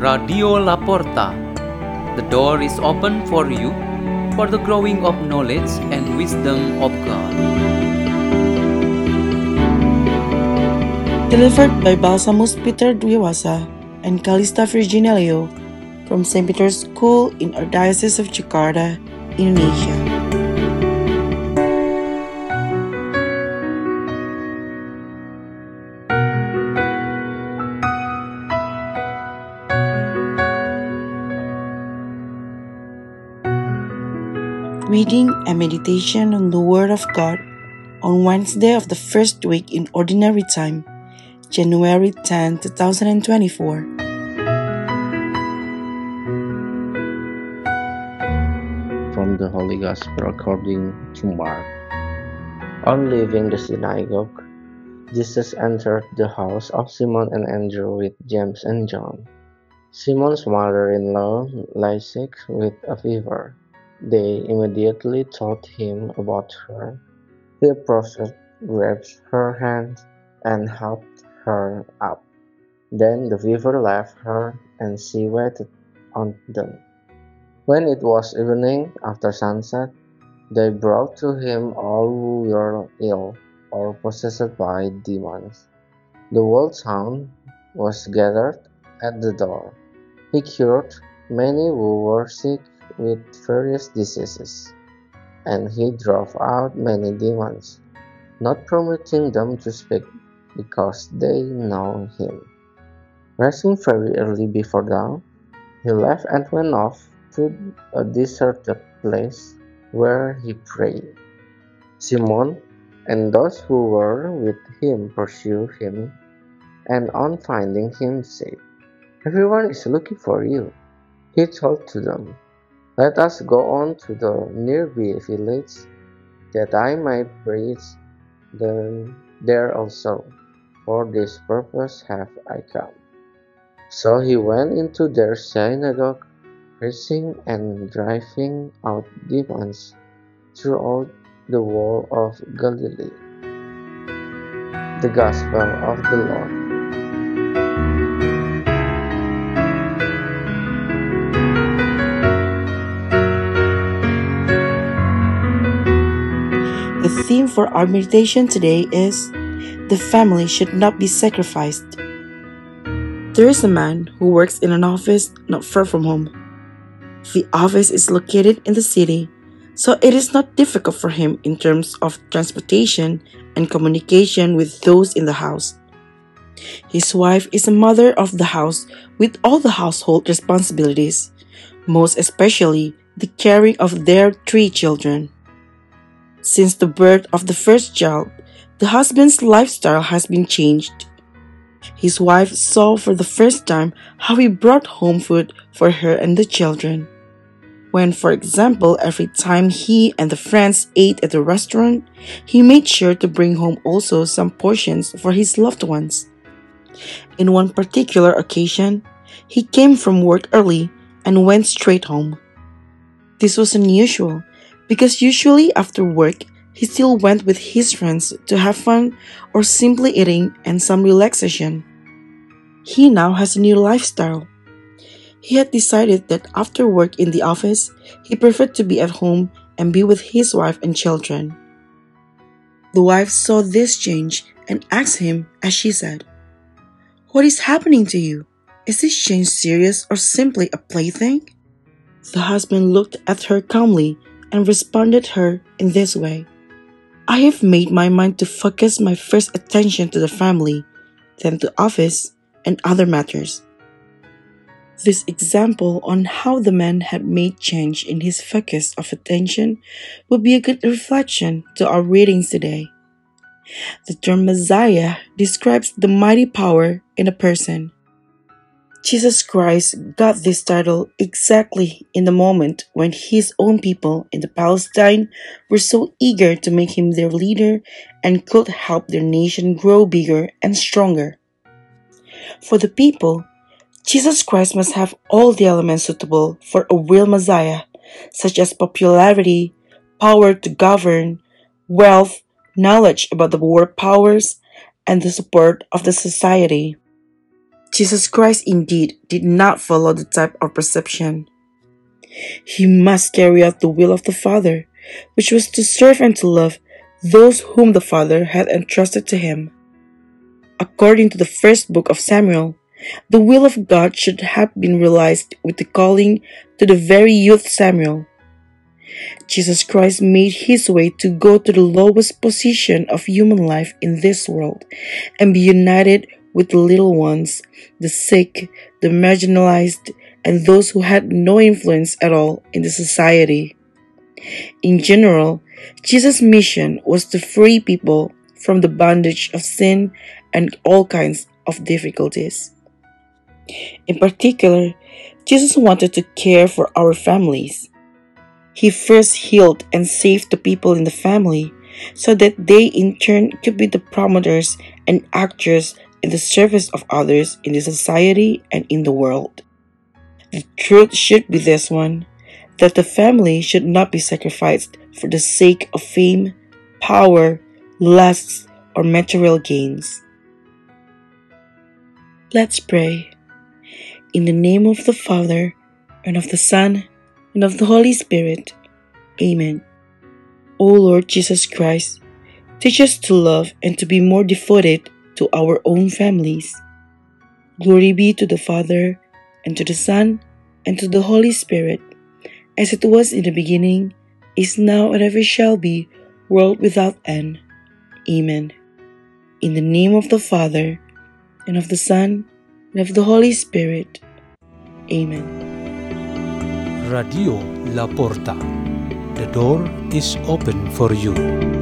Radio La Porta. The door is open for you for the growing of knowledge and wisdom of God. Delivered by Balsamus Pieter Dwiwasa and Calista Virginia Leo from St. Peter's School in Archdiocese of Jakarta, Indonesia. Reading and meditation on the Word of God on Wednesday of the first week in Ordinary Time, January 10, 2024. From the Holy Gospel according to Mark. On leaving the synagogue, Jesus entered the house of Simon and Andrew with James and John. Simon's mother in law lay sick with a fever. They immediately told him about her. He approached, grasped her hand, and helped her up. Then the fever left her, and she waited on them. When it was evening, after sunset, they brought to him all who were ill or possessed by demons. The whole town was gathered at the door. He cured many who were sick with various diseases, and he drove out many demons, not permitting them to speak because they know him. Rising very early before dawn, he left and went off to a deserted place where he prayed. Simon and those who were with him pursued him, and on finding him said, Everyone is looking for you. He told to them, let us go on to the nearby village, that I may preach there also. For this purpose have I come. So he went into their synagogue, preaching and driving out demons throughout the whole of Galilee. The Gospel of the Lord. The theme for our meditation today is The family should not be sacrificed. There is a man who works in an office not far from home. The office is located in the city, so it is not difficult for him in terms of transportation and communication with those in the house. His wife is a mother of the house with all the household responsibilities, most especially the caring of their three children. Since the birth of the first child, the husband's lifestyle has been changed. His wife saw for the first time how he brought home food for her and the children. When, for example, every time he and the friends ate at the restaurant, he made sure to bring home also some portions for his loved ones. In one particular occasion, he came from work early and went straight home. This was unusual because usually after work, he still went with his friends to have fun or simply eating and some relaxation. He now has a new lifestyle. He had decided that after work in the office, he preferred to be at home and be with his wife and children. The wife saw this change and asked him as she said, What is happening to you? Is this change serious or simply a plaything? The husband looked at her calmly and responded her in this way I have made my mind to focus my first attention to the family, then to office and other matters. This example on how the man had made change in his focus of attention would be a good reflection to our readings today. The term Messiah describes the mighty power in a person. Jesus Christ got this title exactly in the moment when his own people in the Palestine were so eager to make him their leader and could help their nation grow bigger and stronger. For the people, Jesus Christ must have all the elements suitable for a real Messiah, such as popularity, power to govern, wealth, knowledge about the world powers, and the support of the society. Jesus Christ indeed did not follow the type of perception. He must carry out the will of the Father, which was to serve and to love those whom the Father had entrusted to him. According to the first book of Samuel, the will of God should have been realized with the calling to the very youth Samuel. Jesus Christ made his way to go to the lowest position of human life in this world and be united with the little ones, the sick, the marginalized, and those who had no influence at all in the society. In general, Jesus' mission was to free people from the bondage of sin and all kinds of difficulties. In particular, Jesus wanted to care for our families. He first healed and saved the people in the family so that they in turn could be the promoters and actors in the service of others in the society and in the world. The truth should be this one that the family should not be sacrificed for the sake of fame, power, lusts, or material gains. Let's pray. In the name of the Father, and of the Son, and of the Holy Spirit. Amen. O Lord Jesus Christ, teach us to love and to be more devoted to our own families. Glory be to the Father, and to the Son, and to the Holy Spirit, as it was in the beginning, is now, and ever shall be, world without end. Amen. In the name of the Father, and of the Son, and of the Holy Spirit. Amen. Radio La Porta. The door is open for you.